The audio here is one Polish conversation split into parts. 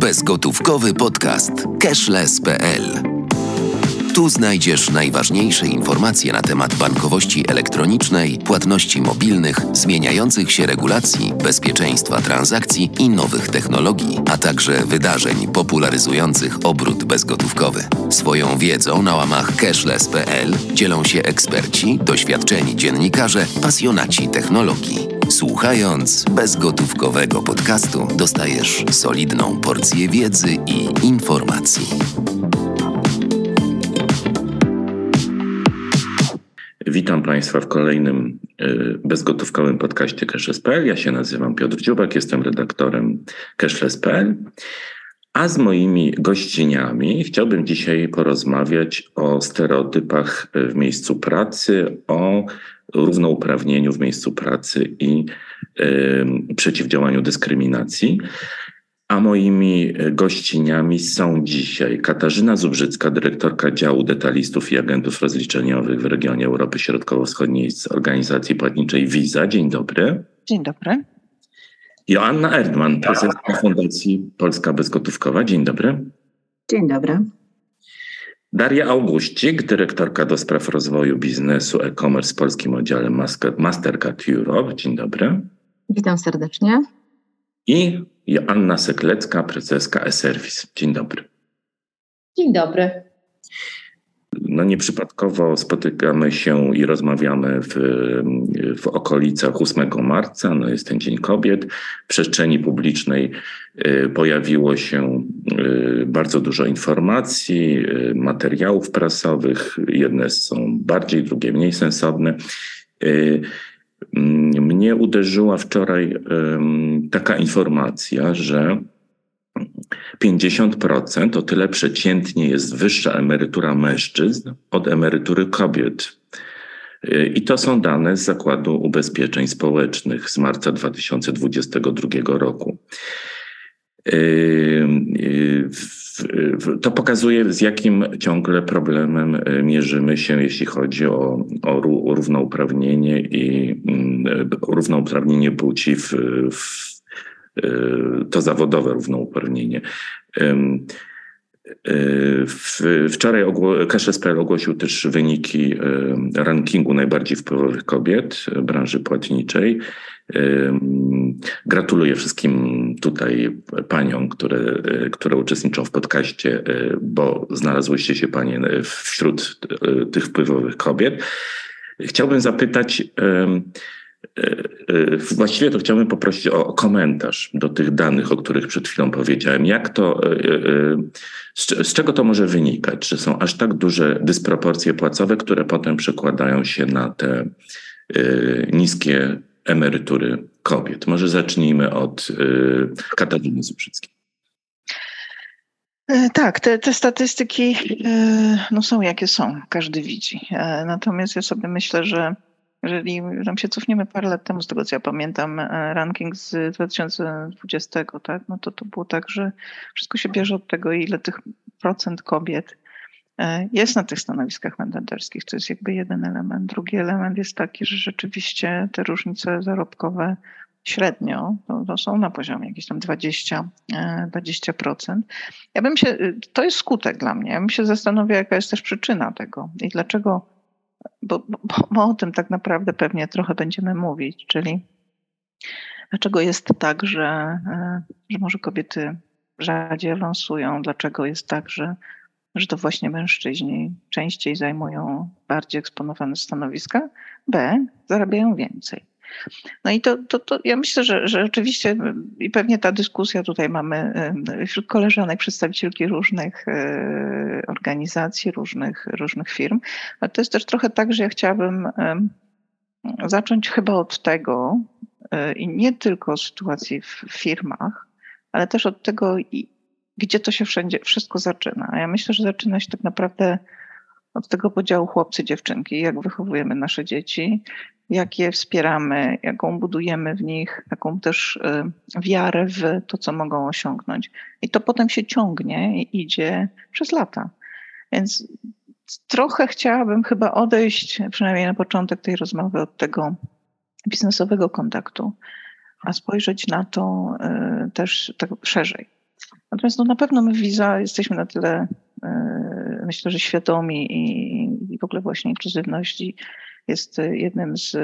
Bezgotówkowy podcast cashless.pl. Tu znajdziesz najważniejsze informacje na temat bankowości elektronicznej, płatności mobilnych, zmieniających się regulacji, bezpieczeństwa transakcji i nowych technologii, a także wydarzeń popularyzujących obrót bezgotówkowy. Swoją wiedzą na łamach cashless.pl dzielą się eksperci, doświadczeni dziennikarze, pasjonaci technologii. Słuchając bezgotówkowego podcastu dostajesz solidną porcję wiedzy i informacji. Witam Państwa w kolejnym e, bezgotówkowym podcaście Cashless.pl. Ja się nazywam Piotr Dziubak, jestem redaktorem Cashless.pl. A z moimi gościniami chciałbym dzisiaj porozmawiać o stereotypach w miejscu pracy, o równouprawnieniu w miejscu pracy i y, przeciwdziałaniu dyskryminacji. A moimi gościniami są dzisiaj Katarzyna Zubrzycka, dyrektorka działu detalistów i agentów rozliczeniowych w regionie Europy Środkowo-Wschodniej z organizacji płatniczej Visa. Dzień dobry. Dzień dobry. Joanna Erdman, prezeska Fundacji Polska Bezgotówkowa. Dzień dobry. Dzień dobry. Daria Augustik, dyrektorka do spraw rozwoju biznesu e-commerce w polskim oddziale Mastercard Europe. Dzień dobry. Witam serdecznie. I Joanna Seklecka, prezeska e-service. Dzień dobry. Dzień dobry. No nieprzypadkowo spotykamy się i rozmawiamy w, w okolicach 8 marca, no jest ten Dzień Kobiet. W przestrzeni publicznej y, pojawiło się y, bardzo dużo informacji, y, materiałów prasowych. Jedne są bardziej, drugie mniej sensowne. Mnie uderzyła wczoraj taka informacja, że 50%, o tyle przeciętnie jest wyższa emerytura mężczyzn od emerytury kobiet. Y, I to są dane z Zakładu Ubezpieczeń Społecznych z marca 2022 roku. Y, y, to pokazuje, z jakim ciągle problemem mierzymy się, jeśli chodzi o, o równouprawnienie i mm, równouprawnienie płci w, w to zawodowe równouprawnienie. Wczoraj Cash.pl ogłosił też wyniki rankingu najbardziej wpływowych kobiet branży płatniczej. Gratuluję wszystkim tutaj paniom, które, które uczestniczą w podcaście, bo znalazłyście się panie wśród tych wpływowych kobiet. Chciałbym zapytać, właściwie to chciałbym poprosić o komentarz do tych danych, o których przed chwilą powiedziałem. Jak to, e, z czego to może wynikać? Czy są aż tak duże dysproporcje płacowe, które potem przekładają się na te niskie emerytury kobiet? Może zacznijmy od Katarzyny Zubrzyckiej. Tak, te, te statystyki no są jakie są, każdy widzi. Natomiast ja sobie myślę, że jeżeli tam się cofniemy parę lat temu, z tego co ja pamiętam, e, ranking z 2020, tak, no to to było tak, że wszystko się bierze od tego, ile tych procent kobiet e, jest na tych stanowiskach menedżerskich. To jest jakby jeden element. Drugi element jest taki, że rzeczywiście te różnice zarobkowe średnio to, to są na poziomie jakieś tam 20, 20%. E, ja bym się, to jest skutek dla mnie. Ja bym się zastanowiła, jaka jest też przyczyna tego i dlaczego bo, bo, bo o tym tak naprawdę pewnie trochę będziemy mówić, czyli dlaczego jest tak, że, e, że może kobiety rzadziej awansują, dlaczego jest tak, że, że to właśnie mężczyźni częściej zajmują bardziej eksponowane stanowiska, B, zarabiają więcej. No i to, to, to ja myślę, że, że rzeczywiście i pewnie ta dyskusja tutaj mamy wśród koleżanek, przedstawicielki różnych e, organizacji, różnych, różnych firm, ale to jest też trochę tak, że ja chciałabym zacząć chyba od tego i nie tylko sytuacji w firmach, ale też od tego, gdzie to się wszędzie, wszystko zaczyna. Ja myślę, że zaczyna się tak naprawdę od tego podziału chłopcy, dziewczynki, jak wychowujemy nasze dzieci, jak je wspieramy, jaką budujemy w nich, taką też y, wiarę w to, co mogą osiągnąć. I to potem się ciągnie i idzie przez lata. Więc trochę chciałabym chyba odejść, przynajmniej na początek tej rozmowy, od tego biznesowego kontaktu, a spojrzeć na to y, też tak szerzej. Natomiast no, na pewno my w Visa jesteśmy na tyle, myślę, że świadomi i, i w ogóle właśnie inkluzywności jest jednym z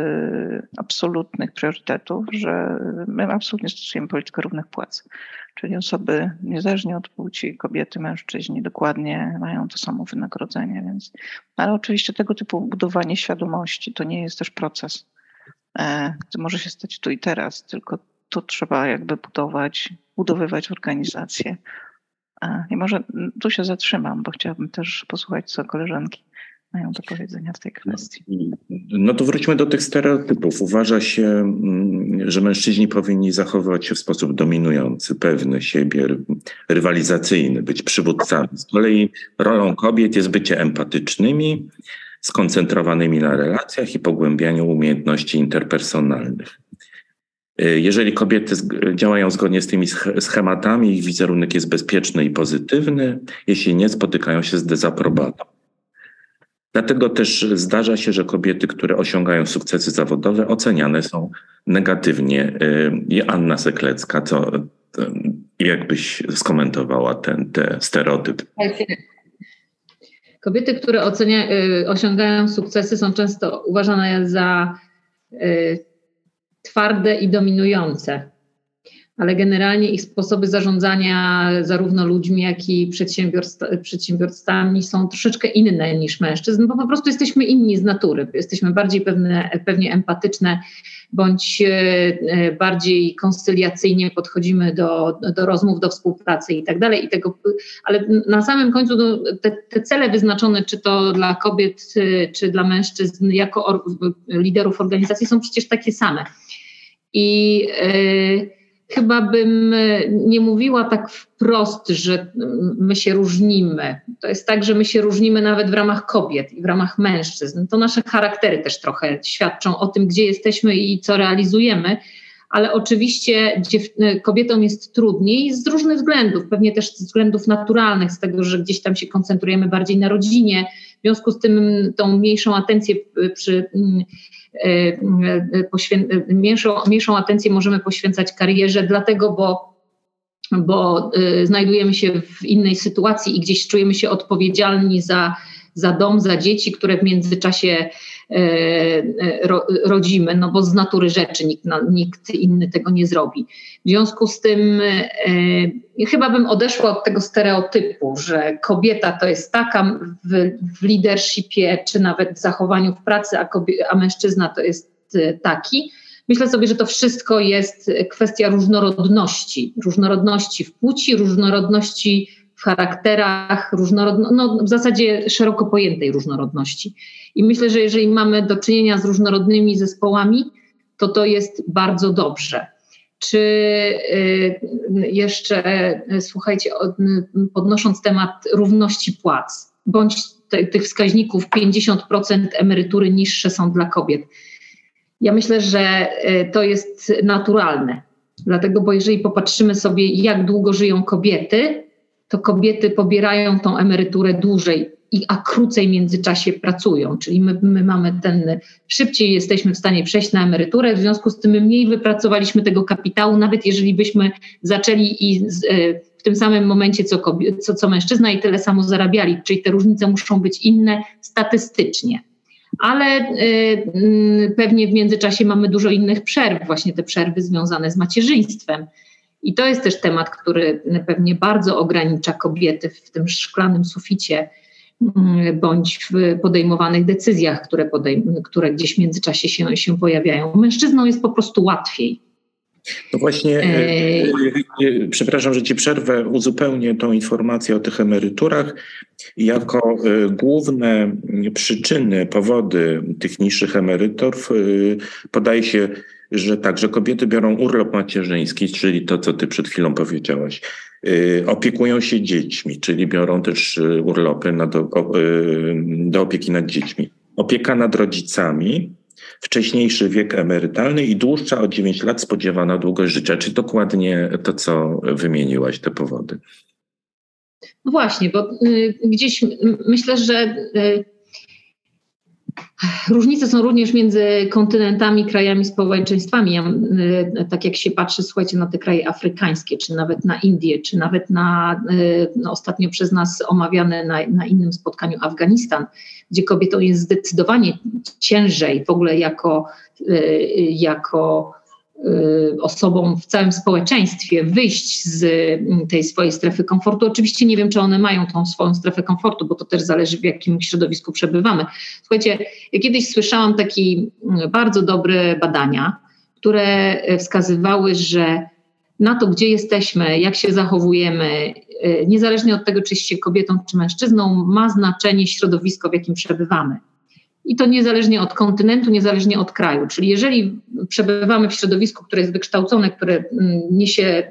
absolutnych priorytetów, że my absolutnie stosujemy politykę równych płac. Czyli osoby niezależnie od płci, kobiety, mężczyźni, dokładnie mają to samo wynagrodzenie. Więc, ale oczywiście tego typu budowanie świadomości to nie jest też proces, e, który może się stać tu i teraz, tylko to trzeba jakby budować, budowywać organizację. E, I może tu się zatrzymam, bo chciałabym też posłuchać, co koleżanki mają do powiedzenia w tej kwestii. No to wróćmy do tych stereotypów. Uważa się, mm, że mężczyźni powinni zachowywać się w sposób dominujący, pewny siebie, rywalizacyjny, być przywódcami. Z kolei rolą kobiet jest bycie empatycznymi, skoncentrowanymi na relacjach i pogłębianiu umiejętności interpersonalnych. Y, jeżeli kobiety działają zgodnie z tymi schematami, ich wizerunek jest bezpieczny i pozytywny, jeśli nie, spotykają się z dezaprobatą. Dlatego też zdarza się, że kobiety, które osiągają sukcesy zawodowe, oceniane są negatywnie. I Anna Seklecka, co jakbyś skomentowała ten, te stereotyp? Kobiety, które ocenia, y, osiągają sukcesy, są często uważane za y, twarde i dominujące ale generalnie ich sposoby zarządzania zarówno ludźmi, jak i przedsiębiorstwami są troszeczkę inne niż mężczyzn, bo po prostu jesteśmy inni z natury. Jesteśmy bardziej pewne, pewnie empatyczne, bądź e, bardziej konstyliacyjnie podchodzimy do, do rozmów, do współpracy i tak dalej. I tego, ale na samym końcu no, te, te cele wyznaczone, czy to dla kobiet, e, czy dla mężczyzn, jako or, liderów organizacji, są przecież takie same. I yy, chyba bym e, nie mówiła tak wprost, że my się różnimy. To jest tak, że my się różnimy nawet w ramach kobiet i w ramach mężczyzn. To nasze charaktery też trochę świadczą o tym, gdzie jesteśmy i co realizujemy. Ale oczywiście e, kobietom jest trudniej z różnych względów, pewnie też z względów naturalnych, z tego, że gdzieś tam się koncentrujemy bardziej na rodzinie, w związku z tym tą mniejszą atencję przy E, e, mniejszą, mniejszą atencję możemy poświęcać karierze, dlatego, bo bo znajdujemy się w innej sytuacji i gdzieś czujemy się odpowiedzialni za, za dom, za dzieci, które w międzyczasie rodzimy, no bo z natury rzeczy nikt, nikt inny tego nie zrobi. W związku z tym chyba bym odeszła od tego stereotypu, że kobieta to jest taka w, w leadershipie, czy nawet w zachowaniu w pracy, a, a mężczyzna to jest e, taki. Myślę sobie, że to wszystko jest kwestia różnorodności, różnorodności w płci, różnorodności w charakterach, różnorodno, no, w zasadzie szeroko pojętej różnorodności. I myślę, że jeżeli mamy do czynienia z różnorodnymi zespołami, to to jest bardzo dobrze. Czy y, jeszcze, y, słuchajcie, podnosząc temat równości płac, bądź te, tych wskaźników 50% emerytury niższe są dla kobiet. Ja myślę, że y, to jest naturalne. Dlatego, bo jeżeli popatrzymy sobie, jak długo żyją kobiety, to kobiety pobierają tą emeryturę dłużej a krócej w międzyczasie pracują, czyli my, my, mamy ten, szybciej jesteśmy w stanie przejść na emeryturę, w związku z tym my mniej wypracowaliśmy tego kapitału, nawet jeżeli byśmy zaczęli i z, e, w tym samym momencie co, co, co mężczyzna i tyle samo zarabiali, czyli te różnice muszą być inne statystycznie. Ale y, pewnie w międzyczasie mamy dużo innych przerw, właśnie te przerwy związane z macierzyństwem. I to jest też temat, który pewnie bardzo ogranicza kobiety w tym szklanym suficie Mm, bądź w podejmowanych decyzjach, które, podejm- które gdzieś w międzyczasie się, się pojawiają. Mężczyznom jest po prostu łatwiej. No właśnie, e... e, e przepraszam, że ci przerwę, uzupełnię tą informację o tych emeryturach. Jako główne przyczyny, powody tych niższych emerytur podaje się że także kobiety biorą urlop macierzyński, czyli to, co ty przed chwilą powiedziałaś. Opiekują się dziećmi, czyli biorą też urlopy do, do opieki nad dziećmi. Opieka nad rodzicami, wcześniejszy wiek emerytalny i dłuższa o 9 lat spodziewana długość życia. Czy dokładnie to, co wymieniłaś, te powody? No właśnie, bo y, gdzieś myślę, że y, Różnice są również między kontynentami, krajami, społeczeństwami. Ja, tak jak się patrzy, słuchajcie, na te kraje afrykańskie, czy nawet na Indię, czy nawet na no, ostatnio przez nas omawiane na, na innym spotkaniu Afganistan, gdzie kobietą jest zdecydowanie ciężej w ogóle jako, jako Y, osobom w całym społeczeństwie wyjść z mm, tej swojej strefy komfortu. Oczywiście nie wiem, czy one mają tą swoją strefę komfortu, bo to też zależy, w jakim środowisku przebywamy. Słuchajcie, ja kiedyś słyszałam takie mm, bardzo dobre badania, które wskazywały, że na to, gdzie jesteśmy, jak się zachowujemy, y, niezależnie od tego, czy jesteście kobietą czy mężczyzną, ma znaczenie środowisko, w jakim przebywamy. I to niezależnie od kontynentu, niezależnie od kraju. Czyli jeżeli przebywamy w środowisku, które jest wykształcone, które mm, niesie,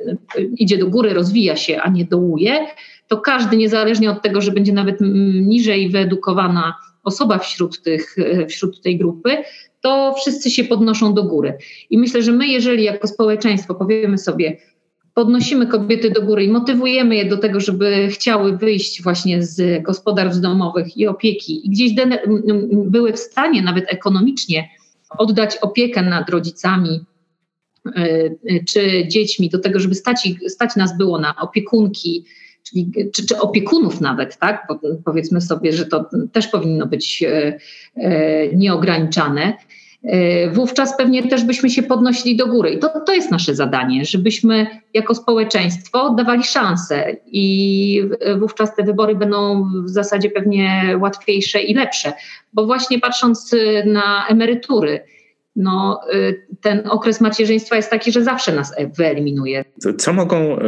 idzie do góry, rozwija się, a nie dołuje, to każdy, niezależnie od tego, że będzie nawet niżej wyedukowana osoba wśród, tych, wśród tej grupy, to wszyscy się podnoszą do góry. I myślę, że my, jeżeli jako społeczeństwo powiemy sobie, podnosimy kobiety do góry i motywujemy je do tego, żeby chciały wyjść właśnie z gospodarstw domowych i opieki i gdzieś były w stanie nawet ekonomicznie oddać opiekę nad rodzicami e, e, czy dziećmi do tego, żeby stać, stać nas było na opiekunki, czyli, czy, czy opiekunów nawet, tak? Bo powiedzmy sobie, że to też powinno być e, nieograniczane wówczas pewnie też byśmy się podnosili do góry. I to, to jest nasze zadanie, żebyśmy jako społeczeństwo dawali szansę i wówczas te wybory będą w zasadzie pewnie łatwiejsze i lepsze. Bo właśnie patrząc na emerytury, no, y, ten okres macierzyństwa jest taki, że zawsze nas wyeliminuje. Co mogą y,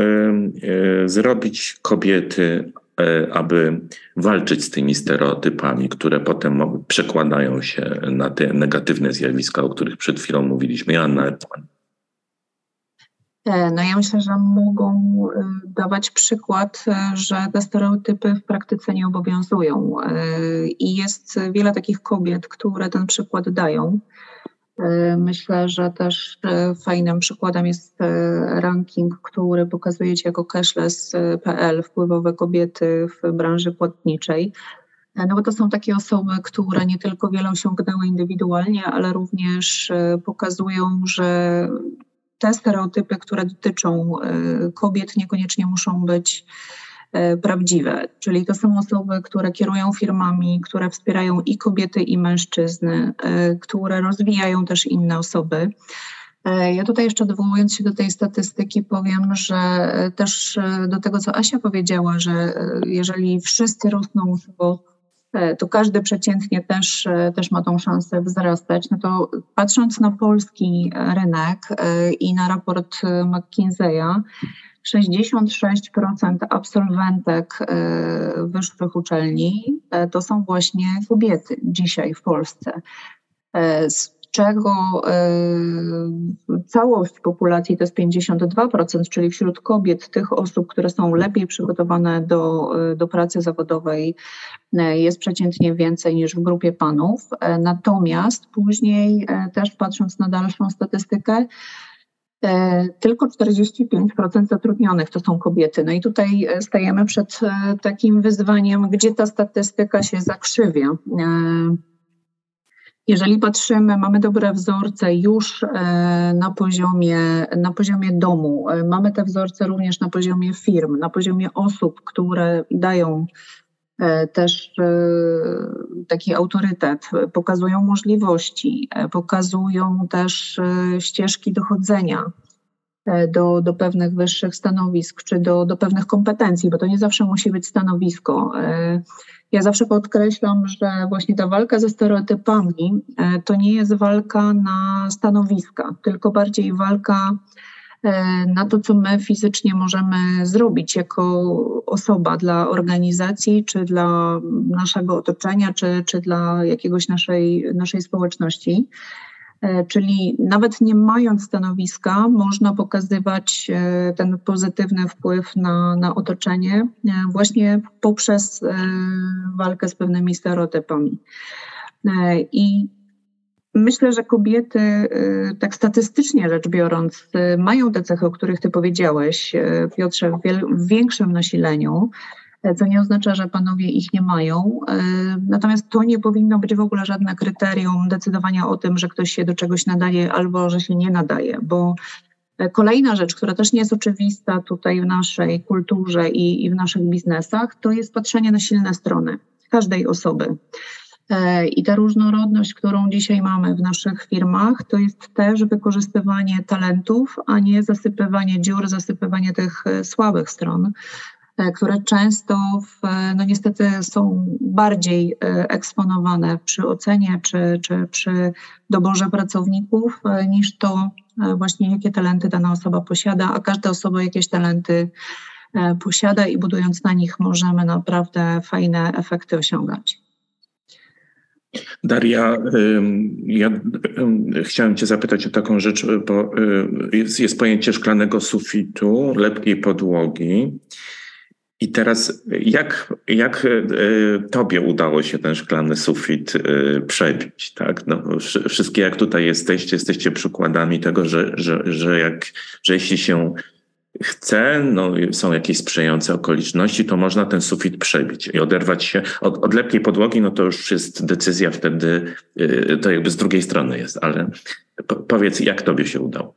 y, zrobić kobiety, E, aby walczyć z tymi stereotypami, które potem przekładają się na te negatywne zjawiska, o których przed chwilą mówiliśmy. Joanna Epman. No ja myślę, że mogą e, dawać przykład, e, że te stereotypy w praktyce nie obowiązują. I jest wiele takich kobiet, które ten przykład dają. E, myślę, że też e, fajnym przykładem jest e, ranking, który pokazuje Ci jako cashless.pl wpływowe kobiety w branży płatniczej. No bo to są takie osoby, które nie tylko wiele osiągnęły indywidualnie, ale również pokazują, że te stereotypy, które dotyczą kobiet, niekoniecznie muszą być prawdziwe, czyli to są osoby, które kierują firmami, które wspierają i kobiety, i mężczyzny, e, które rozwijają też inne osoby. E, ja tutaj jeszcze odwołując się do tej statystyki powiem, że też do tego, co Asia powiedziała, że jeżeli wszyscy rosną, to, to każdy przeciętnie też, też ma tą szansę wzrastać. No to patrząc na polski rynek i na raport McKinsey'a, 66% absolwentek e, wyższych uczelni e, to są właśnie kobiety dzisiaj w Polsce. E, z czego całość populacji to jest 52%, czyli wśród kobiet, tych osób, które są lepiej przygotowane do, do pracy zawodowej, jest przeciętnie więcej niż w grupie panów. Natomiast później, też patrząc na dalszą statystykę, tylko 45% zatrudnionych to są kobiety. No i tutaj e, stajemy przed e, takim wyzwaniem, gdzie ta statystyka się zakrzywia. Jeżeli patrzymy, mamy dobre wzorce już na poziomie, na poziomie domu, mamy te wzorce również na poziomie firm, na poziomie osób, które dają E, też e, taki autorytet, pokazują możliwości, e, pokazują też ścieżki dochodzenia do, do pewnych wyższych stanowisk czy do, do pewnych kompetencji, bo to nie zawsze musi być stanowisko. Ja zawsze podkreślam, że właśnie ta walka ze stereotypami to nie jest walka na stanowiska, tylko bardziej walka E, na to, co my fizycznie możemy zrobić jako osoba dla organizacji, czy dla naszego otoczenia, czy, czy dla jakiegoś naszej, naszej społeczności. E, czyli nawet nie mając stanowiska, można pokazywać e, ten pozytywny wpływ na, na otoczenie właśnie poprzez walkę z pewnymi stereotypami. I Myślę, że kobiety, y, tak statystycznie rzecz biorąc, y, mają te cechy, o których Ty powiedziałeś, y, Piotrze, w, większym nasileniu. co nie oznacza, że panowie ich nie mają. Natomiast to nie powinno być w ogóle żadne kryterium decydowania o tym, że ktoś się do czegoś nadaje albo że się nie nadaje, bo Kolejna rzecz, która też nie jest oczywista tutaj w naszej kulturze i, i w naszych biznesach, to jest patrzenie na silne strony każdej osoby. E, I ta różnorodność, którą dzisiaj mamy w naszych firmach, to jest też wykorzystywanie talentów, a nie zasypywanie dziur, zasypywanie tych e, słabych stron, e, które często w, no niestety są bardziej eksponowane przy ocenie czy, czy przy doborze pracowników niż to właśnie jakie talenty dana osoba posiada, a każda osoba jakieś talenty posiada i budując na nich możemy naprawdę fajne efekty osiągać. Daria, ja chciałem Cię zapytać o taką rzecz, bo y, jest, jest pojęcie szklanego sufitu, lepkiej podłogi. I teraz, jak, jak y, Tobie udało się ten szklany sufit y, przebić? Tak? No, wszystkie, jak tutaj jesteście, jesteście przykładami tego, że, że, że, jak, że jeśli się chce, no, są jakieś sprzyjające okoliczności, to można ten sufit przebić i oderwać się od, od lepkiej podłogi, no to już jest decyzja wtedy, yy, to jakby z drugiej strony jest, ale po, powiedz, jak tobie się udało?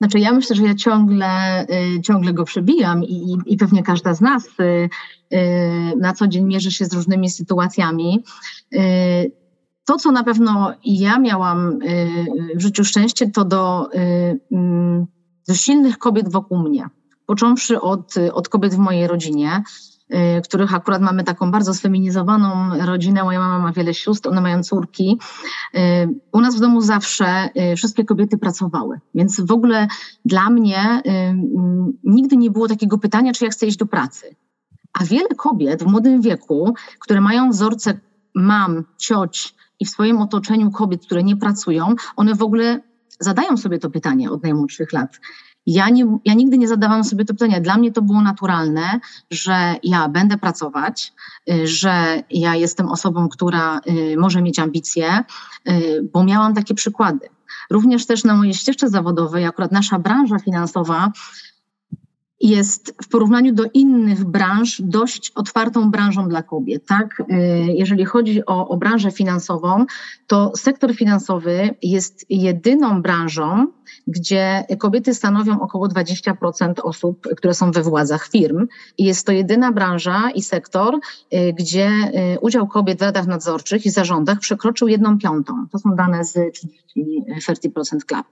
Znaczy ja myślę, że ja ciągle, y, ciągle go przebijam i, i pewnie każda z nas y, y, na co dzień mierzy się z różnymi sytuacjami. To, co na pewno ja miałam w życiu szczęście, to do mm, ze silnych kobiet wokół mnie. Począwszy od, od kobiet w mojej rodzinie, y, których akurat mamy taką bardzo sfeminizowaną rodzinę. Moja mama ma wiele sióstr, one mają córki. Y, u nas w domu zawsze y, wszystkie kobiety pracowały, więc w ogóle dla mnie nigdy nie było takiego pytania, czy ja chcę iść do pracy. A wiele kobiet w młodym wieku, które mają wzorce mam, cioć i w swoim otoczeniu kobiet, które nie pracują, one w ogóle zadają sobie to pytanie od najmłodszych lat. Ja, nie, ja nigdy nie zadawałam sobie to pytania. Dla mnie to było naturalne, że ja będę pracować, y, że ja jestem osobą, która y, może mieć ambicje, y, bo miałam takie przykłady. Również też na mojej ścieżce zawodowej, akurat nasza branża finansowa jest w porównaniu do innych branż dość otwartą branżą dla kobiet. Tak? Y, jeżeli chodzi o, o branżę finansową, to sektor finansowy jest jedyną branżą, gdzie kobiety stanowią około 20% osób, które są we władzach firm. Jest to jedyna branża i sektor, y, gdzie y, udział kobiet w radach nadzorczych i zarządach przekroczył jedną piątą. To są dane z 30% Club.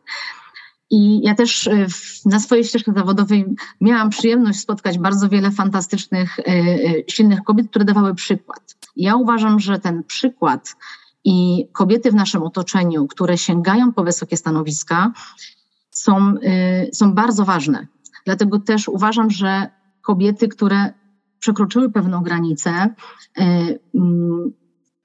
I ja też y, na swojej ścieżce zawodowej miałam przyjemność spotkać bardzo wiele fantastycznych, y, y, silnych kobiet, które dawały przykład. Ja uważam, że ten przykład i kobiety w naszym otoczeniu, które sięgają po wysokie stanowiska, są, są bardzo ważne. Dlatego też uważam, że kobiety, które przekroczyły pewną granicę, mm,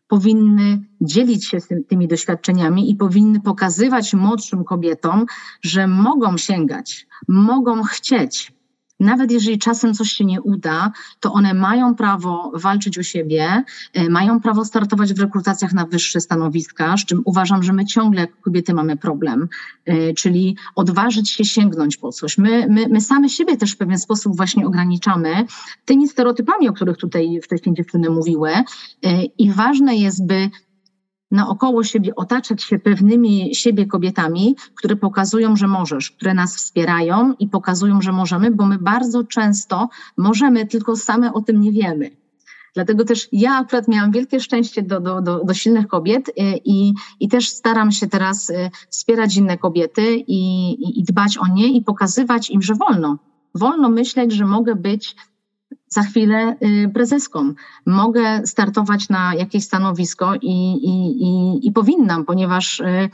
powinny dzielić się tymi doświadczeniami i powinny pokazywać młodszym kobietom, że mogą sięgać, mogą chcieć, nawet jeżeli czasem coś się nie uda, to one mają prawo walczyć o siebie, e, mają prawo startować w rekrutacjach na wyższe stanowiska, z czym uważam, że my ciągle jako kobiety mamy problem, e, czyli odważyć się sięgnąć po coś. My, my, my same siebie też w pewien sposób właśnie ograniczamy tymi stereotypami, o których tutaj wcześniej dziewczyny mówiły e, i ważne jest, by naokoło siebie otaczać się pewnymi siebie kobietami, które pokazują, że możesz, które nas wspierają i pokazują, że możemy, bo my bardzo często możemy, tylko same o tym nie wiemy. Dlatego też ja akurat miałam wielkie szczęście do, do, do, do silnych kobiet y, i, i też staram się teraz y, wspierać inne kobiety i, i, i dbać o nie i pokazywać im, że wolno. Wolno myśleć, że mogę być za chwilę y, prezeską. Mogę startować na jakieś stanowisko i, i, i, i powinnam, ponieważ y,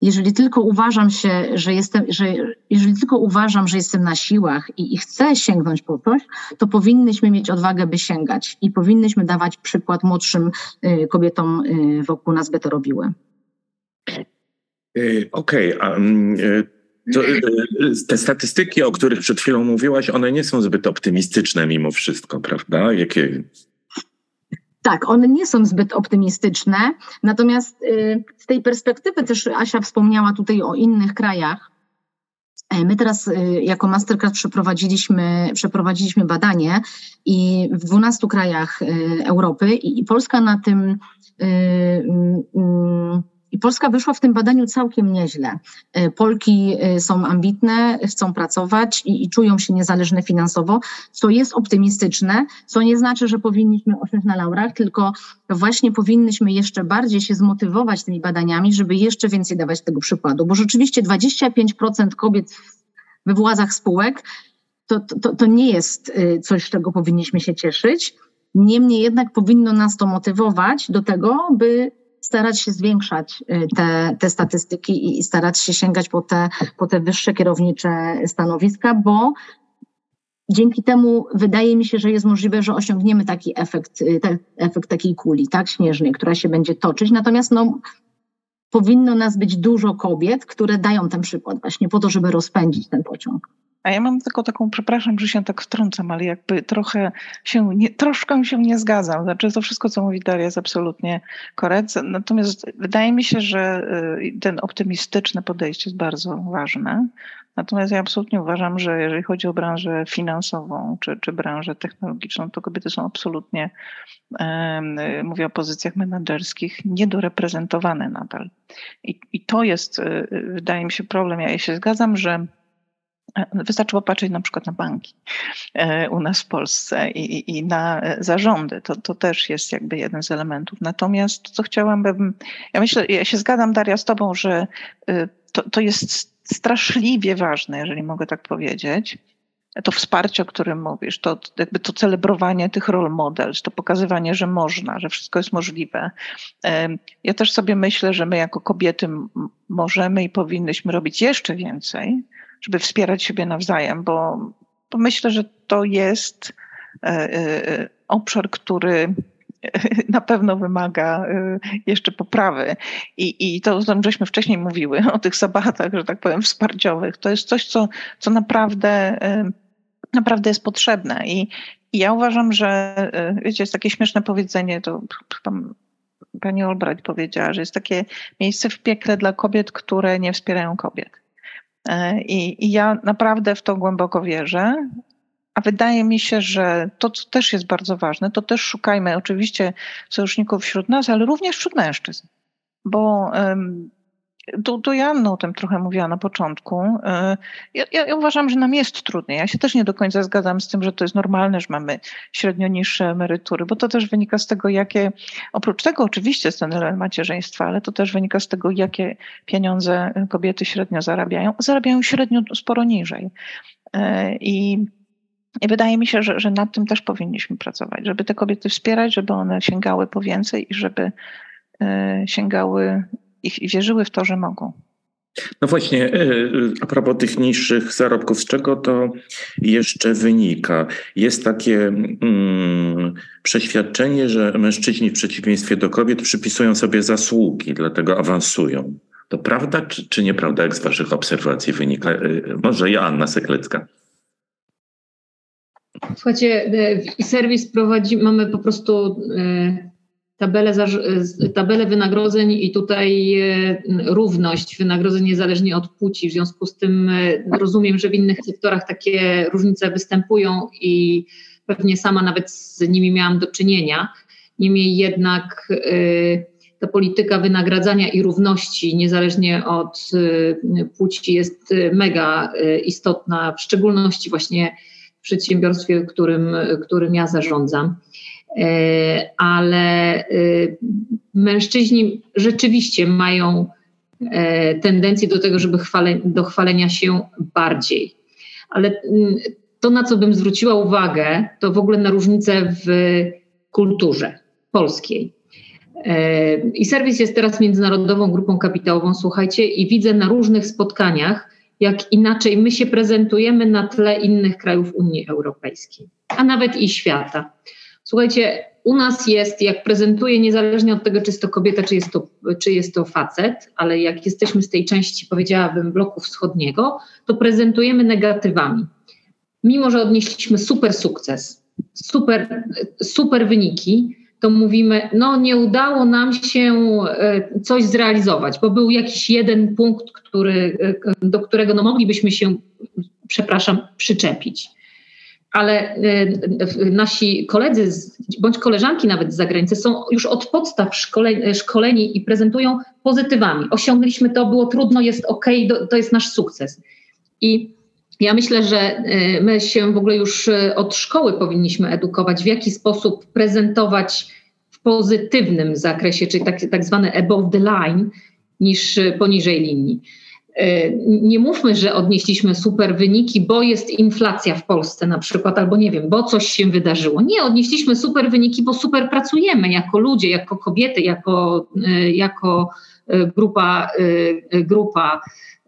jeżeli tylko uważam się, że jestem, że jeżeli tylko uważam, że jestem na siłach i, i, chcę sięgnąć po coś, to powinnyśmy mieć odwagę, by sięgać i powinnyśmy dawać przykład młodszym y, kobietom wokół nas, by to robiły. Okej, okay, um, to, e, te statystyki, o których przed chwilą mówiłaś, one nie są zbyt optymistyczne mimo wszystko, prawda? Jakie... Tak, one nie są zbyt optymistyczne, natomiast y, z tej perspektywy też Asia wspomniała tutaj o innych krajach. My teraz jako Mastercard przeprowadziliśmy, przeprowadziliśmy badanie i w 12 krajach Europy i Polska na tym Polska wyszła w tym badaniu całkiem nieźle. E, Polki e, są ambitne, chcą pracować i, i, czują się niezależne finansowo, co jest optymistyczne, co nie znaczy, że powinniśmy osiąść na laurach, tylko właśnie powinnyśmy jeszcze bardziej się zmotywować tymi badaniami, żeby jeszcze więcej dawać tego przykładu, bo rzeczywiście 25% kobiet we władzach spółek to, to, to nie jest e, coś, z czego powinniśmy się cieszyć. Niemniej jednak powinno nas to motywować do tego, by starać się zwiększać y, te, te statystyki i starać się sięgać po te, po te wyższe kierownicze stanowiska, bo dzięki temu wydaje mi się, że jest możliwe, że osiągniemy taki efekt, y, te, efekt takiej kuli, tak, śnieżnej, która się będzie toczyć. Natomiast no, powinno nas być dużo kobiet, które dają ten przykład właśnie po to, żeby rozpędzić ten pociąg. A ja mam tylko taką, przepraszam, że się tak wtrącam, ale jakby trochę się, nie, troszkę się nie zgadzam. Znaczy to wszystko, co mówi Daria jest absolutnie korektne. Natomiast wydaje mi się, że y, ten optymistyczne podejście jest bardzo ważne. Natomiast ja absolutnie uważam, że jeżeli chodzi o branżę finansową czy, czy branżę technologiczną, to kobiety są absolutnie, mówię o pozycjach menedżerskich, niedoreprezentowane nadal. I, I to jest, y, wydaje mi się, problem. Ja się zgadzam, że Wystarczy popatrzeć na przykład na banki e, u nas w Polsce i, i na zarządy. To, to też jest jakby jeden z elementów. Natomiast co chciałabym, ja myślę, ja się zgadzam Daria z tobą, że to, to jest straszliwie ważne, jeżeli mogę tak powiedzieć. To wsparcie, o którym mówisz, to jakby to celebrowanie tych role models, to pokazywanie, że można, że wszystko jest możliwe. Ja też sobie myślę, że my jako kobiety możemy i powinnyśmy robić jeszcze więcej, żeby wspierać siebie nawzajem, bo, bo myślę, że to jest e, e, obszar, który na pewno wymaga e, jeszcze poprawy. I, i to, o czym żeśmy wcześniej mówiły, o tych sabatach, że tak powiem, wsparciowych, to jest coś, co, co naprawdę, naprawdę jest potrzebne. I, I ja uważam, że wiecie, jest takie śmieszne powiedzenie, to tam pani Albright powiedziała, że jest takie miejsce w piekle dla kobiet, które nie wspierają kobiet. E, I, I ja naprawdę w to głęboko wierzę. A wydaje mi się, że to, co też jest bardzo ważne, to też szukajmy oczywiście sojuszników wśród nas, ale również wśród mężczyzn. Bo um, tu, tu Janna o tym trochę mówiła na początku. E, ja, ja, uważam, że nam jest trudniej. Ja się też nie do końca zgadzam z tym, że to jest normalne, że mamy średnio niższe emerytury, bo to też wynika z tego, jakie, oprócz tego oczywiście jest ten element macierzyństwa, ale to też wynika z tego, jakie pieniądze kobiety średnio zarabiają. Zarabiają średnio sporo niżej. E, I i wydaje mi się, że, że nad tym też powinniśmy pracować, żeby te kobiety wspierać, żeby one sięgały po więcej i żeby e, sięgały i, wierzyły w to, że mogą. No właśnie, e, a propos tych niższych zarobków, z czego to jeszcze wynika? Jest takie mm, przeświadczenie, że mężczyźni w przeciwieństwie do kobiet przypisują sobie zasługi, dlatego awansują. To prawda czy, czy nieprawda, jak z Waszych obserwacji wynika? E, może Joanna Seklecka. Słuchajcie, e, serwis prowadzi, mamy po prostu tabelę, tabelę wynagrodzeń i tutaj e, równość wynagrodzeń niezależnie od płci. W związku z tym e, rozumiem, że w innych sektorach takie różnice występują i pewnie sama nawet z nimi miałam do czynienia. Niemniej jednak e, ta polityka wynagradzania i równości, niezależnie od płci, jest mega istotna, w szczególności właśnie w przedsiębiorstwie, którym, którym ja zarządzam. E, ale e, mężczyźni rzeczywiście mają e, tendencję do tego, żeby chwale, do chwalenia się bardziej. Ale mm, to, na co bym zwróciła uwagę, to w ogóle na różnicę w kulturze polskiej. I serwis jest teraz międzynarodową grupą kapitałową, słuchajcie, i widzę na różnych spotkaniach, jak inaczej my się prezentujemy na tle innych krajów Unii Europejskiej, a nawet i świata. Słuchajcie, u nas jest, jak prezentuję, niezależnie od tego, czy jest to kobieta, czy jest to, czy jest to facet, ale jak jesteśmy z tej części, powiedziałabym, bloku wschodniego, to prezentujemy negatywami. Mimo, że odnieśliśmy super sukces, super, super wyniki, to mówimy, no nie udało nam się e, coś zrealizować, bo był jakiś jeden punkt, który, e, do którego no moglibyśmy się, przepraszam, przyczepić. Ale e, nasi koledzy bądź koleżanki nawet z zagranicy są już od podstaw szkoleni i prezentują pozytywami. Osiągliśmy to, było trudno, jest ok, to jest nasz sukces. I ja myślę, że y, my się w ogóle już y, od szkoły powinniśmy edukować, w jaki sposób prezentować w pozytywnym zakresie, czyli tak, tak zwane above the line, niż y, poniżej linii. Nie mówmy, że odnieśliśmy super wyniki, bo jest inflacja w Polsce na przykład, albo nie wiem, bo coś się wydarzyło. Nie, odnieśliśmy super wyniki, bo super pracujemy jako ludzie, jako kobiety, jako, jako grupa, grupa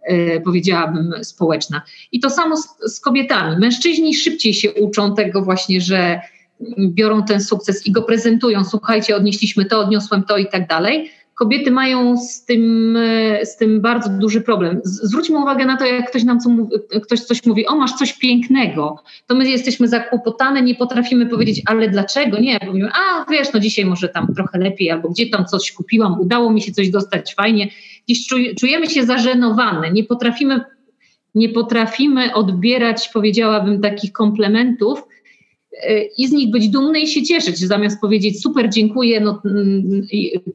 E, powiedziałabym, społeczna. I to samo z, z kobietami. Mężczyźni szybciej się uczą tego właśnie, że biorą ten sukces i go prezentują. Słuchajcie, odnieśliśmy to, odniosłem to i tak dalej kobiety mają z tym, e, z tym bardzo duży problem. Zwróćmy uwagę na to, jak ktoś nam co mówi, ktoś coś mówi, o masz coś pięknego, to my jesteśmy zakłopotane, nie potrafimy powiedzieć, ale dlaczego? Nie, bo mówimy, a wiesz, no dzisiaj może tam trochę lepiej, albo gdzie tam coś kupiłam, udało mi się coś dostać fajnie. Dziś czujemy się zażenowane, nie potrafimy, nie potrafimy odbierać, powiedziałabym, takich komplementów, i z nich być dumny i się cieszyć, zamiast powiedzieć super, dziękuję, no, mm,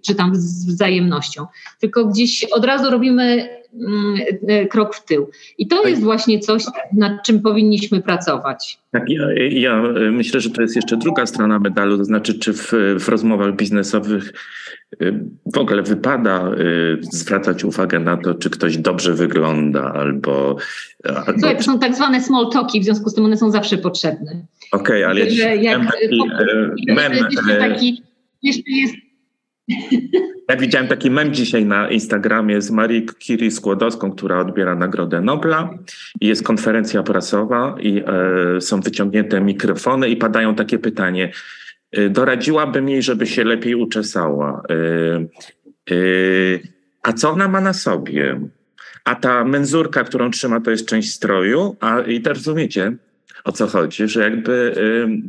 czy tam z wzajemnością. Tylko gdzieś od razu robimy mm, e, krok w tył. I to jest właśnie coś, nad czym powinniśmy pracować. Tak, ja, ja myślę, że to jest jeszcze druga strona medalu, to znaczy, czy w, w rozmowach biznesowych y, w ogóle wypada zwracać uwagę na to, czy ktoś dobrze wygląda, albo. Słuchaj, to są tak zwane small talki, w związku z tym one są zawsze potrzebne. Okej, okay, ale że jak taki, e, mem, e, taki, jeszcze jest ja widziałem taki mem dzisiaj na Instagramie z Marii Curie Skłodowską, która odbiera Nagrodę Nobla i jest konferencja prasowa i e, są wyciągnięte mikrofony i padają takie pytanie. Doradziłabym jej, żeby się lepiej uczesała. A co ona ma na sobie? A ta menzurka, którą trzyma, to jest część stroju. A i teraz rozumiecie, o co chodzi, że jakby...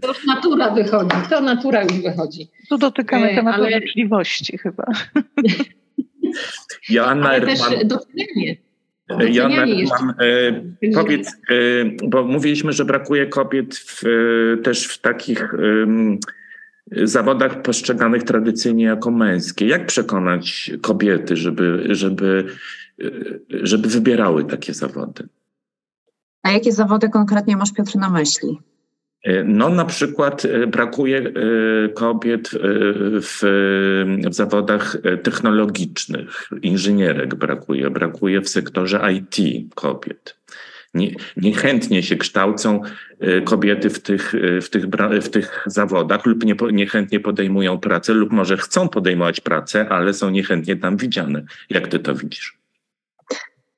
To już natura wychodzi, to natura już wychodzi. Tu dotykamy e, tematu ale... życzliwości chyba. Joanna ale też docenianie. Joanna, mam, e, powiedz, e, bo mówiliśmy, że brakuje kobiet w, też w takich zawodach postrzeganych tradycyjnie jako męskie. Jak przekonać kobiety, żeby, żeby, żeby wybierały takie zawody? A jakie zawody konkretnie masz, Piotr, na myśli? E, no, na przykład e, brakuje e, kobiet w, w, zawodach technologicznych, inżynierek brakuje, brakuje w sektorze IT kobiet. Nie, niechętnie się kształcą kobiety w tych, w tych, w tych zawodach lub nie, niechętnie podejmują pracę lub może chcą podejmować pracę, ale są niechętnie tam widziane. Jak ty to widzisz?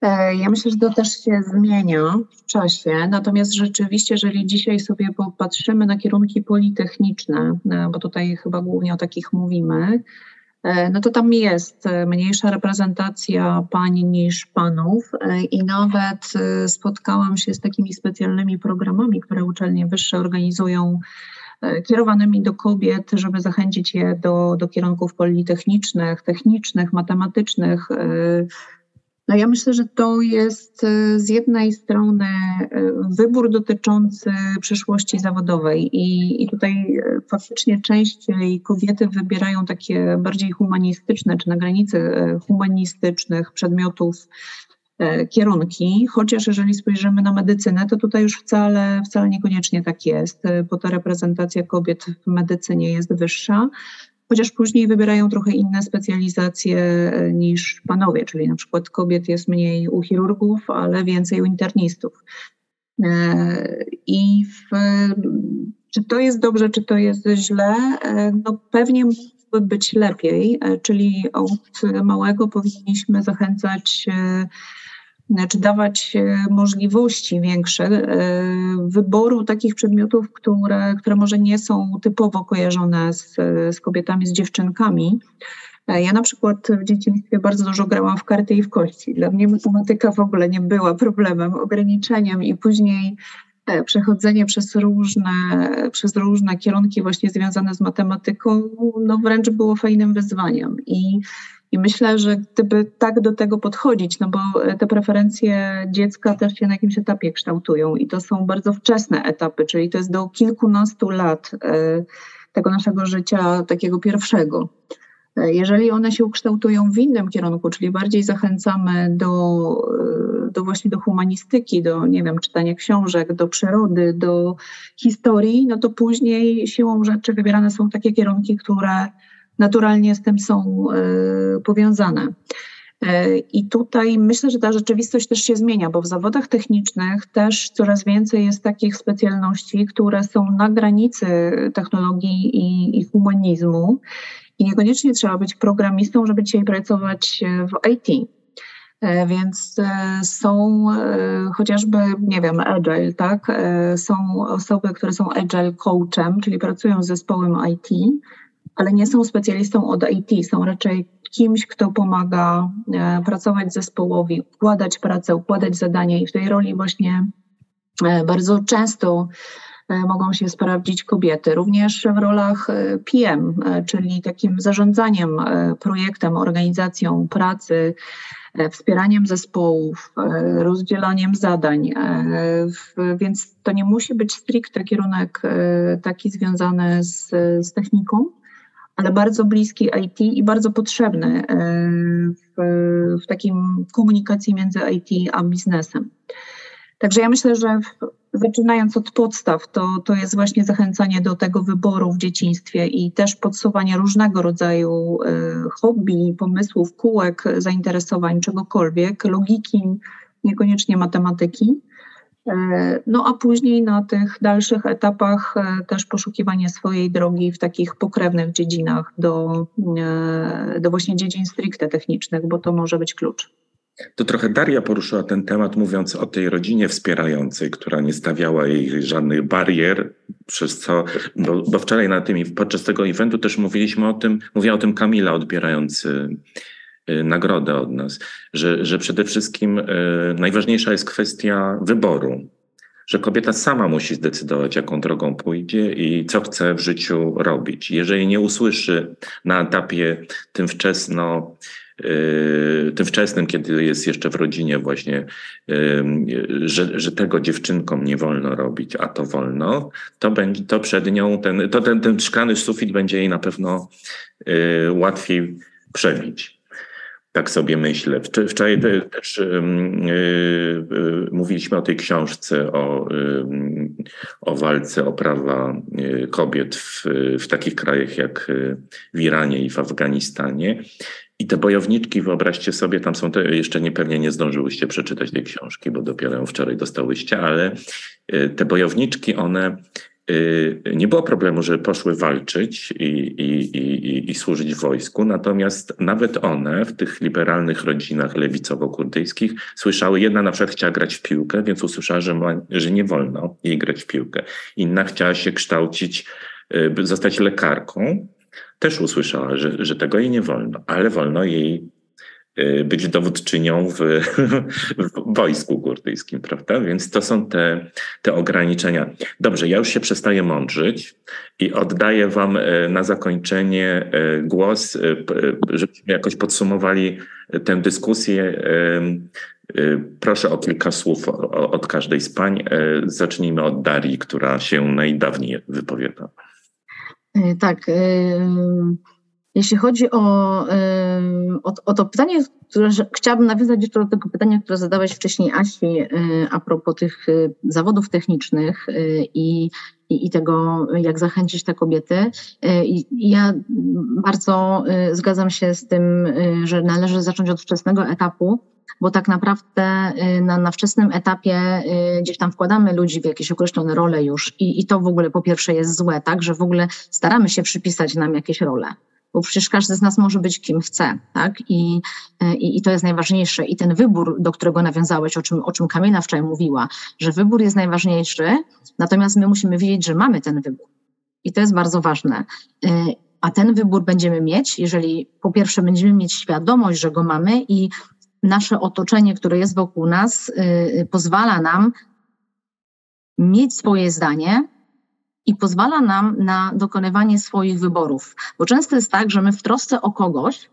E, ja myślę, że to też się zmienia w czasie, natomiast rzeczywiście, jeżeli dzisiaj sobie popatrzymy na kierunki politechniczne, e, bo tutaj chyba głównie o takich mówimy, e, no to tam jest mniejsza reprezentacja pań niż panów i nawet spotkałam się z takimi specjalnymi programami, które uczelnie wyższe organizują kierowanymi do kobiet, żeby zachęcić je do, do kierunków politechnicznych, technicznych, matematycznych, no ja myślę, że to jest e, z jednej strony e, wybór dotyczący przyszłości zawodowej i, i tutaj e, faktycznie częściej kobiety wybierają takie bardziej humanistyczne czy na granicy humanistycznych przedmiotów kierunki, chociaż jeżeli spojrzymy na medycynę, to tutaj już wcale, wcale niekoniecznie tak jest, bo ta reprezentacja kobiet w medycynie jest wyższa chociaż później wybierają trochę inne specjalizacje e, niż panowie, czyli na przykład kobiet jest mniej u chirurgów, ale więcej u internistów. E, I w, czy to jest dobrze, czy to jest źle? E, no pewnie mógłby być lepiej, czyli od małego powinniśmy zachęcać czy dawać e, możliwości większe e, wyboru takich przedmiotów, które, które może nie są typowo kojarzone z, z kobietami, z dziewczynkami. E, ja na przykład w dzieciństwie bardzo dużo grałam w karty i w kości. Dla mnie matematyka w ogóle nie była problemem, ograniczeniem i później przechodzenie przez różne, przez różne kierunki właśnie związane z matematyką, no wręcz było fajnym wyzwaniem. I, I myślę, że gdyby tak do tego podchodzić, no bo te preferencje dziecka też się na jakimś etapie kształtują i to są bardzo wczesne etapy, czyli to jest do kilkunastu lat e, tego naszego życia takiego pierwszego. Jeżeli one się ukształtują w innym kierunku, czyli bardziej zachęcamy do, do właśnie do humanistyki, do nie wiem, czytania książek, do przyrody, do historii, no to później siłą rzeczy wybierane są takie kierunki, które naturalnie z tym są y, powiązane. E, I tutaj myślę, że ta rzeczywistość też się zmienia, bo w zawodach technicznych też coraz więcej jest takich specjalności, które są na granicy technologii i, i humanizmu. I niekoniecznie trzeba być programistą, żeby dzisiaj pracować w IT. E, więc e, są chociażby, nie wiem, agile, tak? Są osoby, które są agile coachem, czyli pracują z zespołem IT, ale nie są specjalistą od IT, są raczej kimś, kto pomaga e, pracować zespołowi, układać pracę, układać zadania i w tej roli właśnie e, bardzo często e, mogą się sprawdzić kobiety, również w rolach PM, czyli takim zarządzaniem projektem, organizacją pracy, wspieraniem zespołów, rozdzielaniem zadań. Więc to nie musi być stricte kierunek taki związany z, z techniką, ale bardzo bliski IT i bardzo potrzebny e, w, w takim komunikacji między IT a biznesem. Także ja myślę, że zaczynając od podstaw, to, to jest właśnie zachęcanie do tego wyboru w dzieciństwie i też podsuwanie różnego rodzaju e, hobby, pomysłów, kółek, zainteresowań, czegokolwiek, logiki, niekoniecznie matematyki. E, no a później na tych dalszych etapach e, też poszukiwanie swojej drogi w takich pokrewnych dziedzinach do, e, do właśnie dziedzin stricte technicznych, bo to może być klucz. To trochę Daria poruszyła ten temat, mówiąc o tej rodzinie wspierającej, która nie stawiała jej żadnych barier, przez co, bo, bo wczoraj na tym, podczas tego eventu też mówiliśmy o tym, mówiła o tym Kamila odbierający nagrodę od nas, że, że przede wszystkim y, najważniejsza jest kwestia wyboru, że kobieta sama musi zdecydować, jaką drogą pójdzie i co chce w życiu robić. Jeżeli nie usłyszy na etapie tym wczesno, y, tym wczesnym, kiedy jest jeszcze w rodzinie właśnie, że, że tego dziewczynkom nie wolno robić, a to wolno, to będzie to przed nią, ten, to ten, ten szklany sufit będzie jej na pewno łatwiej przebić. Tak sobie myślę. Wczoraj też yy, mówiliśmy o tej książce o, yy, o walce o prawa y, kobiet w, w takich krajach jak y, w Iranie i w Afganistanie. I te bojowniczki, wyobraźcie sobie, tam są te, jeszcze nie pewnie nie zdążyłyście przeczytać tej książki, bo dopiero ją wczoraj dostałyście, ale y, te bojowniczki, one nie było problemu, że poszły walczyć i, i, i, i, służyć wojsku, natomiast nawet one w tych liberalnych rodzinach lewicowo-kurdyjskich słyszały, jedna na przykład chciała grać w piłkę, więc usłyszała, że, ma, że nie wolno jej grać w piłkę. Inna chciała się kształcić, y, zostać lekarką, też usłyszała, że, że tego jej nie wolno, ale wolno jej Y, być dowódczynią w, w, wojsku kurdyjskim, prawda? Więc to są te, te ograniczenia. Dobrze, ja już się przestaję mądrzyć i oddaję Wam y, na zakończenie y, głos, żebyśmy jakoś podsumowali tę dyskusję. Proszę o kilka słów od każdej z pań. Zacznijmy od Darii, która się najdawniej wypowiada. Tak. Jeśli chodzi o, o, o, to pytanie, które chciałabym nawiązać jeszcze do tego pytania, które zadałeś wcześniej Asi a propos tych y, zawodów technicznych y, i, i, i tego, jak zachęcić te kobiety. Y, ja bardzo zgadzam się z tym, że należy zacząć od wczesnego etapu, bo tak naprawdę na, na wczesnym etapie gdzieś tam wkładamy ludzi w jakieś określone role już. I, i to w ogóle po pierwsze jest złe, tak, że w ogóle staramy się przypisać nam jakieś role bo przecież każdy z nas może być kim chce, tak? I, i, i to jest najważniejsze. I ten wybór, do którego nawiązałeś, o czym, o czym Kamila wczoraj mówiła, że wybór jest najważniejszy, natomiast my musimy wiedzieć, że mamy ten wybór. I to jest bardzo ważne. Y, a ten wybór będziemy mieć, jeżeli po pierwsze będziemy mieć świadomość, że go mamy i nasze otoczenie, które jest wokół nas, y, pozwala nam mieć swoje zdanie i pozwala nam na dokonywanie swoich wyborów. Bo często jest tak, że my w trosce o kogoś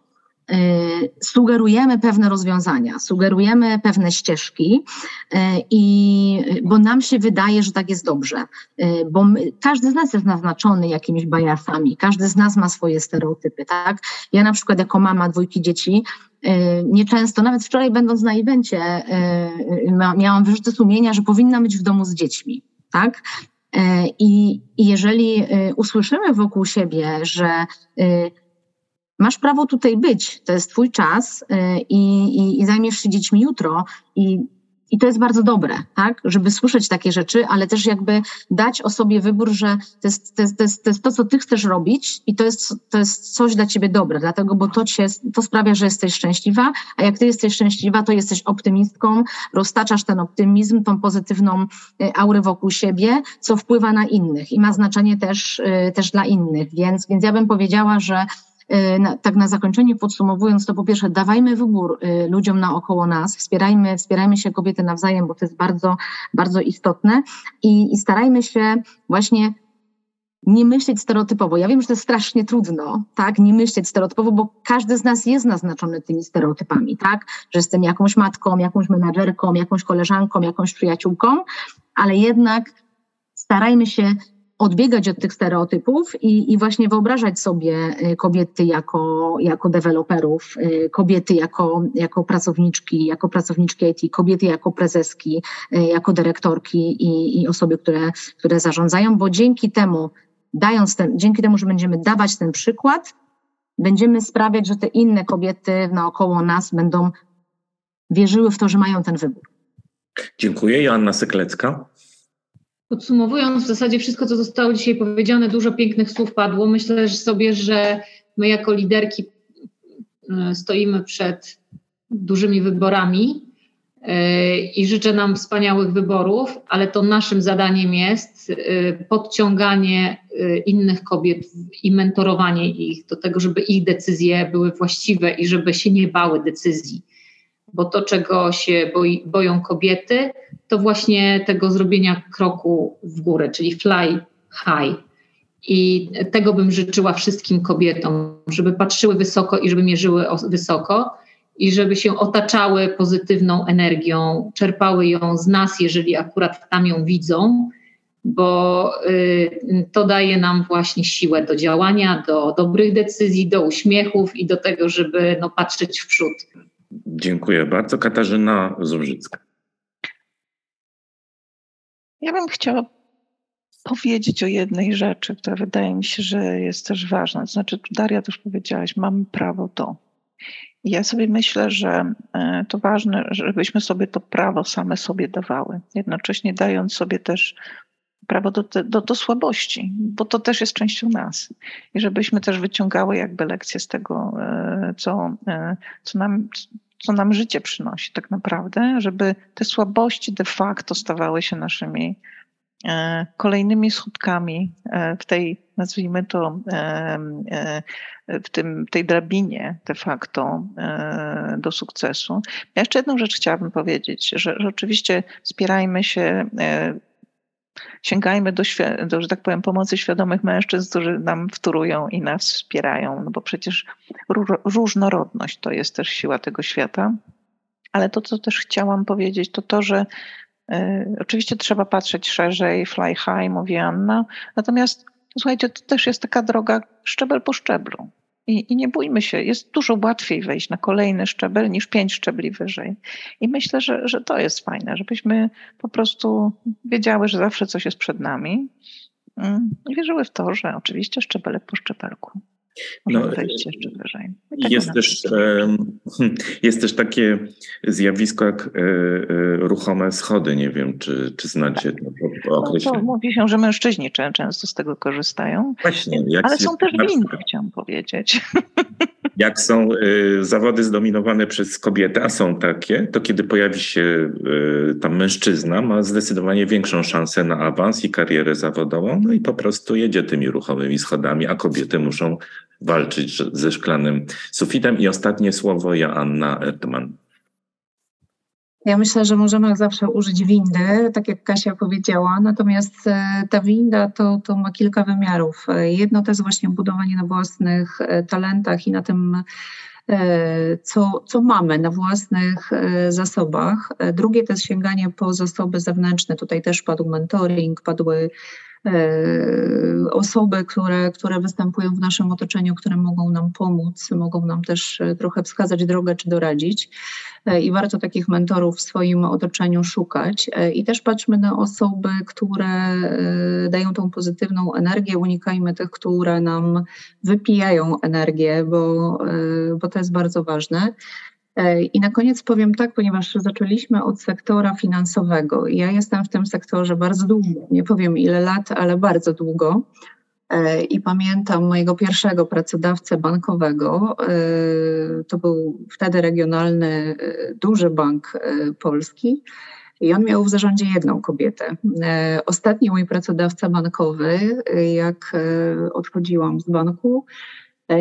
Y, sugerujemy pewne rozwiązania, sugerujemy pewne ścieżki, y, i, bo nam się wydaje, że tak jest dobrze. Y, bo my, każdy z nas jest naznaczony jakimiś bajasami, każdy z nas ma swoje stereotypy, tak? Ja na przykład jako mama dwójki dzieci nieczęsto, nawet wczoraj będąc na evencie, miałam wyrzuty sumienia, że powinna być w domu z dziećmi, tak? I, I jeżeli usłyszymy wokół siebie, że masz prawo tutaj być, to jest twój czas i, i, i zajmiesz się dziećmi jutro i i to jest bardzo dobre, tak, żeby słyszeć takie rzeczy, ale też jakby dać osobie wybór, że to jest to, jest, to, jest, to, jest to co ty chcesz robić i to jest, to jest coś dla ciebie dobre, dlatego, bo to, cię, to sprawia, że jesteś szczęśliwa, a jak ty jesteś szczęśliwa, to jesteś optymistką, roztaczasz ten optymizm, tą pozytywną y, aurę wokół siebie, co wpływa na innych i ma znaczenie też, y, też dla innych, więc, więc ja bym powiedziała, że E, na, tak na zakończenie podsumowując, to po pierwsze dawajmy wybór e, ludziom naokoło nas, wspierajmy, wspierajmy się kobiety nawzajem, bo to jest bardzo, bardzo istotne i, i starajmy się właśnie nie myśleć stereotypowo. Ja wiem, że to jest strasznie trudno, tak, nie myśleć stereotypowo, bo każdy z nas jest naznaczony tymi stereotypami, tak, że jestem jakąś matką, jakąś menadżerką, jakąś koleżanką, jakąś przyjaciółką, ale jednak starajmy się odbiegać od tych stereotypów i, i właśnie wyobrażać sobie y, kobiety jako, jako deweloperów, y, kobiety jako, jako pracowniczki, jako pracowniczki IT, kobiety jako prezeski, y, jako dyrektorki i, i osoby, które, które zarządzają, bo dzięki temu, dając ten, dzięki temu, że będziemy dawać ten przykład, będziemy sprawiać, że te inne kobiety naokoło nas będą wierzyły w to, że mają ten wybór. Dziękuję. Joanna Seklecka. Podsumowując w zasadzie wszystko, co zostało dzisiaj powiedziane, dużo pięknych słów padło. Myślę sobie, że my jako liderki e, stoimy przed dużymi wyborami e, i życzę nam wspaniałych wyborów, ale to naszym zadaniem jest e, podciąganie innych kobiet i mentorowanie ich do tego, żeby ich decyzje były właściwe i żeby się nie bały decyzji bo to, czego się boi, boją kobiety, to właśnie tego zrobienia kroku w górę, czyli fly high. I tego bym życzyła wszystkim kobietom, żeby patrzyły wysoko i żeby mierzyły wysoko i żeby się otaczały pozytywną energią, czerpały ją z nas, jeżeli akurat tam ją widzą, bo y, to daje nam właśnie siłę do działania, do dobrych decyzji, do uśmiechów i do tego, żeby no, patrzeć w przód. Dziękuję bardzo. Katarzyna Zubrzycka. Ja bym chciała powiedzieć o jednej rzeczy, która wydaje mi się, że jest też ważna. To znaczy, Daria też powiedziałaś, mamy prawo. I ja sobie myślę, że e, to ważne, żebyśmy sobie to prawo same sobie dawały, jednocześnie dając sobie też prawo do, do, do słabości, bo to też jest częścią nas. I żebyśmy też wyciągały jakby lekcje z tego, e, co, e, co, nam, co nam życie przynosi tak naprawdę, żeby te słabości de facto stawały się naszymi e, kolejnymi skutkami w tej, nazwijmy to, w tym, tej drabinie de facto do sukcesu. Ja jeszcze jedną rzecz chciałabym powiedzieć, że, że oczywiście wspierajmy się sięgajmy do, do, że tak powiem, pomocy świadomych mężczyzn, którzy nam wtórują i nas wspierają, no bo przecież różnorodność to jest też siła tego świata. Ale to, co też chciałam powiedzieć, to to, że y, oczywiście trzeba patrzeć szerzej, fly high, mówi Anna, natomiast słuchajcie, to też jest taka droga szczebel po szczeblu. I, I, nie bójmy się, jest dużo łatwiej wejść na kolejny szczebel niż pięć szczebli wyżej. I myślę, że, że to jest fajne, żebyśmy po prostu wiedziały, że zawsze coś jest przed nami mm, i wierzyły w to, że oczywiście szczebelek po szczebelku. No, jeszcze wyżej. Jest też, jest też takie zjawisko jak e, e, ruchome schody. Nie wiem, czy, czy znacie to określenie. No, mówi się, że mężczyźni często z tego korzystają. Właśnie. Ale są też winny, chciałam powiedzieć. Jak są y, zawody zdominowane przez kobietę, a są takie, to kiedy pojawi się tam mężczyzna, ma zdecydowanie większą szansę na awans i karierę zawodową, no i po prostu jedzie tymi ruchomymi schodami, a kobiety muszą walczyć ze szklanym sufitem. I ostatnie słowo Joanna Erdman. Ja myślę, że możemy zawsze użyć windy, tak jak Kasia powiedziała, natomiast e, ta winda to, to ma kilka wymiarów. E, jedno to jest właśnie budowanie na własnych e, talentach i na tym, co, co mamy na własnych zasobach. Drugie to jest sięganie po zasoby zewnętrzne. Tutaj też padł mentoring, padły osoby, które, które występują w naszym otoczeniu, które mogą nam pomóc, mogą nam też e, trochę wskazać drogę czy doradzić. E, I warto takich mentorów w swoim otoczeniu szukać. I też patrzmy na osoby, które dają tą pozytywną energię. Unikajmy tych, które nam wypijają energię, bo, bo to jest bardzo ważne. E, I na koniec powiem tak, ponieważ zaczęliśmy od sektora finansowego. Ja jestem w tym sektorze bardzo długo, nie powiem ile lat, ale bardzo długo. E, I pamiętam mojego pierwszego pracodawcę bankowego. E, to był wtedy regionalny, duży bank polski. I on miał w zarządzie jedną kobietę. Ostatni mój pracodawca bankowy, jak odchodziłam z banku,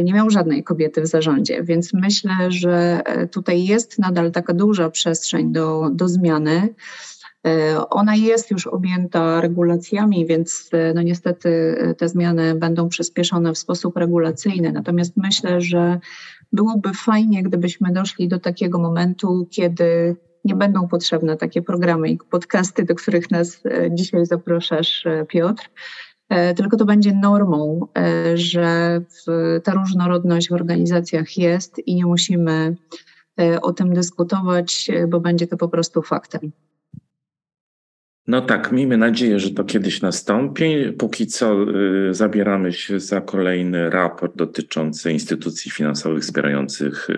nie miał żadnej kobiety w zarządzie, więc myślę, że e, tutaj jest nadal taka duża przestrzeń do, do zmiany. E, ona jest już objęta regulacjami, więc no niestety te zmiany będą przyspieszone w sposób regulacyjny. Natomiast myślę, że byłoby fajnie, gdybyśmy doszli do takiego momentu, kiedy nie będą potrzebne takie programy i podcasty, do których nas dzisiaj zapraszasz, Piotr, E, tylko to będzie normą, e, że ta różnorodność w organizacjach jest i nie musimy e, o tym dyskutować, bo będzie to po prostu faktem. No tak, miejmy nadzieję, że to kiedyś nastąpi. Póki co zabieramy się za kolejny raport dotyczący instytucji finansowych wspierających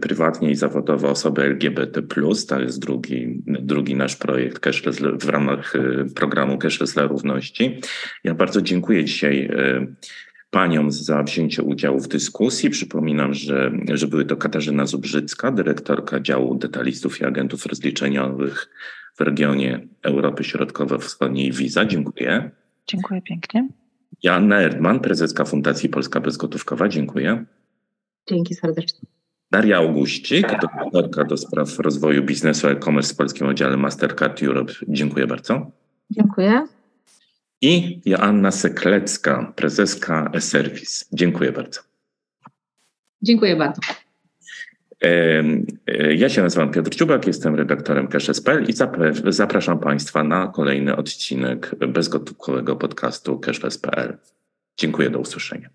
prywatnie i zawodowo osoby LGBT. To jest drugi, drugi nasz projekt cashless, w ramach y, programu Cashless dla Równości. Ja bardzo dziękuję dzisiaj y, paniom za wzięcie udziału w dyskusji. Przypominam, że, że były to Katarzyna Zubrzycka, dyrektorka działu detalistów i agentów rozliczeniowych w regionie Europy Środkowo-Wschodniej Wiza. Dziękuję. Dziękuję pięknie. Joanna Erdman, prezeska Fundacji Polska Bezgotówkowa. Dziękuję. Dzięki serdecznie. Daria Auguścik, doktorka do spraw rozwoju biznesu e-commerce w Polskim Oddziale Mastercard Europe. Dziękuję bardzo. Dziękuję. I Joanna Seklecka, prezeska e-Service. Dziękuję bardzo. Dziękuję bardzo. E, ja się nazywam Piotr Ciubak, jestem redaktorem Cash.pl i zapraszam Państwa na kolejny odcinek bezgotówkowego podcastu Cashless.pl. Dziękuję, do usłyszenia.